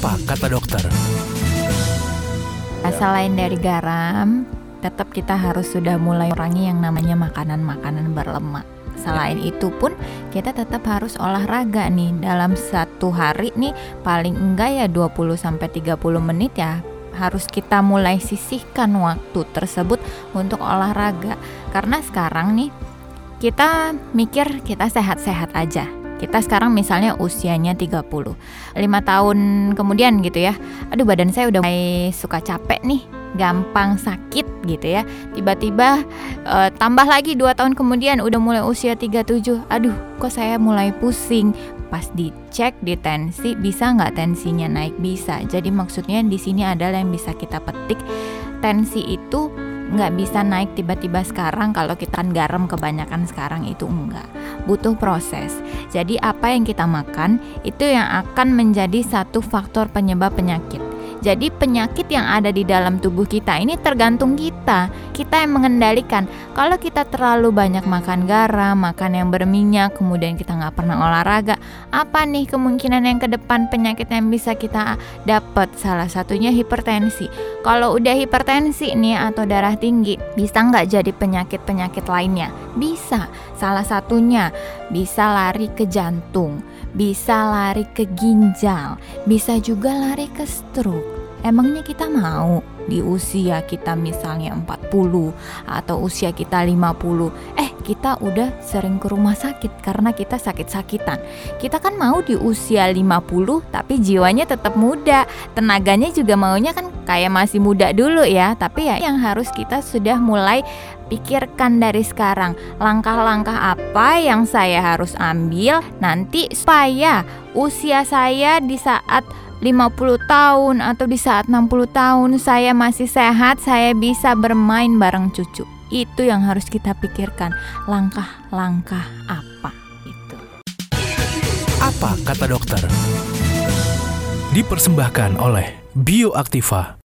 Apa kata dokter? Selain dari garam, tetap kita harus sudah mulai kurangi yang namanya makanan-makanan berlemak. Selain itu pun kita tetap harus olahraga nih dalam satu hari nih paling enggak ya 20 sampai 30 menit ya harus kita mulai sisihkan waktu tersebut untuk olahraga. Karena sekarang nih kita mikir kita sehat-sehat aja. Kita sekarang misalnya usianya 30 5 tahun kemudian gitu ya. Aduh badan saya udah mulai suka capek nih gampang sakit gitu ya. Tiba-tiba uh, tambah lagi dua tahun kemudian udah mulai usia 37 aduh kok saya mulai pusing. Pas dicek di tensi bisa nggak tensinya naik? Bisa. Jadi maksudnya di sini adalah yang bisa kita petik. Tensi itu nggak bisa naik tiba-tiba sekarang kalau kita kan garam kebanyakan sekarang itu enggak. Butuh proses jadi apa yang kita makan itu yang akan menjadi satu faktor penyebab penyakit jadi penyakit yang ada di dalam tubuh kita ini tergantung kita. Kita yang mengendalikan. Kalau kita terlalu banyak makan garam, makan yang berminyak, kemudian kita nggak pernah olahraga, apa nih kemungkinan yang ke depan penyakit yang bisa kita dapat? Salah satunya hipertensi. Kalau udah hipertensi nih atau darah tinggi, bisa nggak jadi penyakit-penyakit lainnya? Bisa. Salah satunya bisa lari ke jantung, bisa lari ke ginjal, bisa juga lari ke stroke. Emangnya kita mau? Di usia kita misalnya 40 atau usia kita 50 eh kita udah sering ke rumah sakit karena kita sakit-sakitan. Kita kan mau di usia 50 tapi jiwanya tetap muda. Tenaganya juga maunya kan kayak masih muda dulu ya. Tapi ya yang harus kita sudah mulai pikirkan dari sekarang. Langkah-langkah apa yang saya harus ambil nanti supaya usia saya di saat 50 tahun atau di saat 60 tahun saya masih sehat, saya bisa bermain bareng cucu. Itu yang harus kita pikirkan. Langkah-langkah apa itu? Apa kata dokter? Dipersembahkan oleh Bioaktiva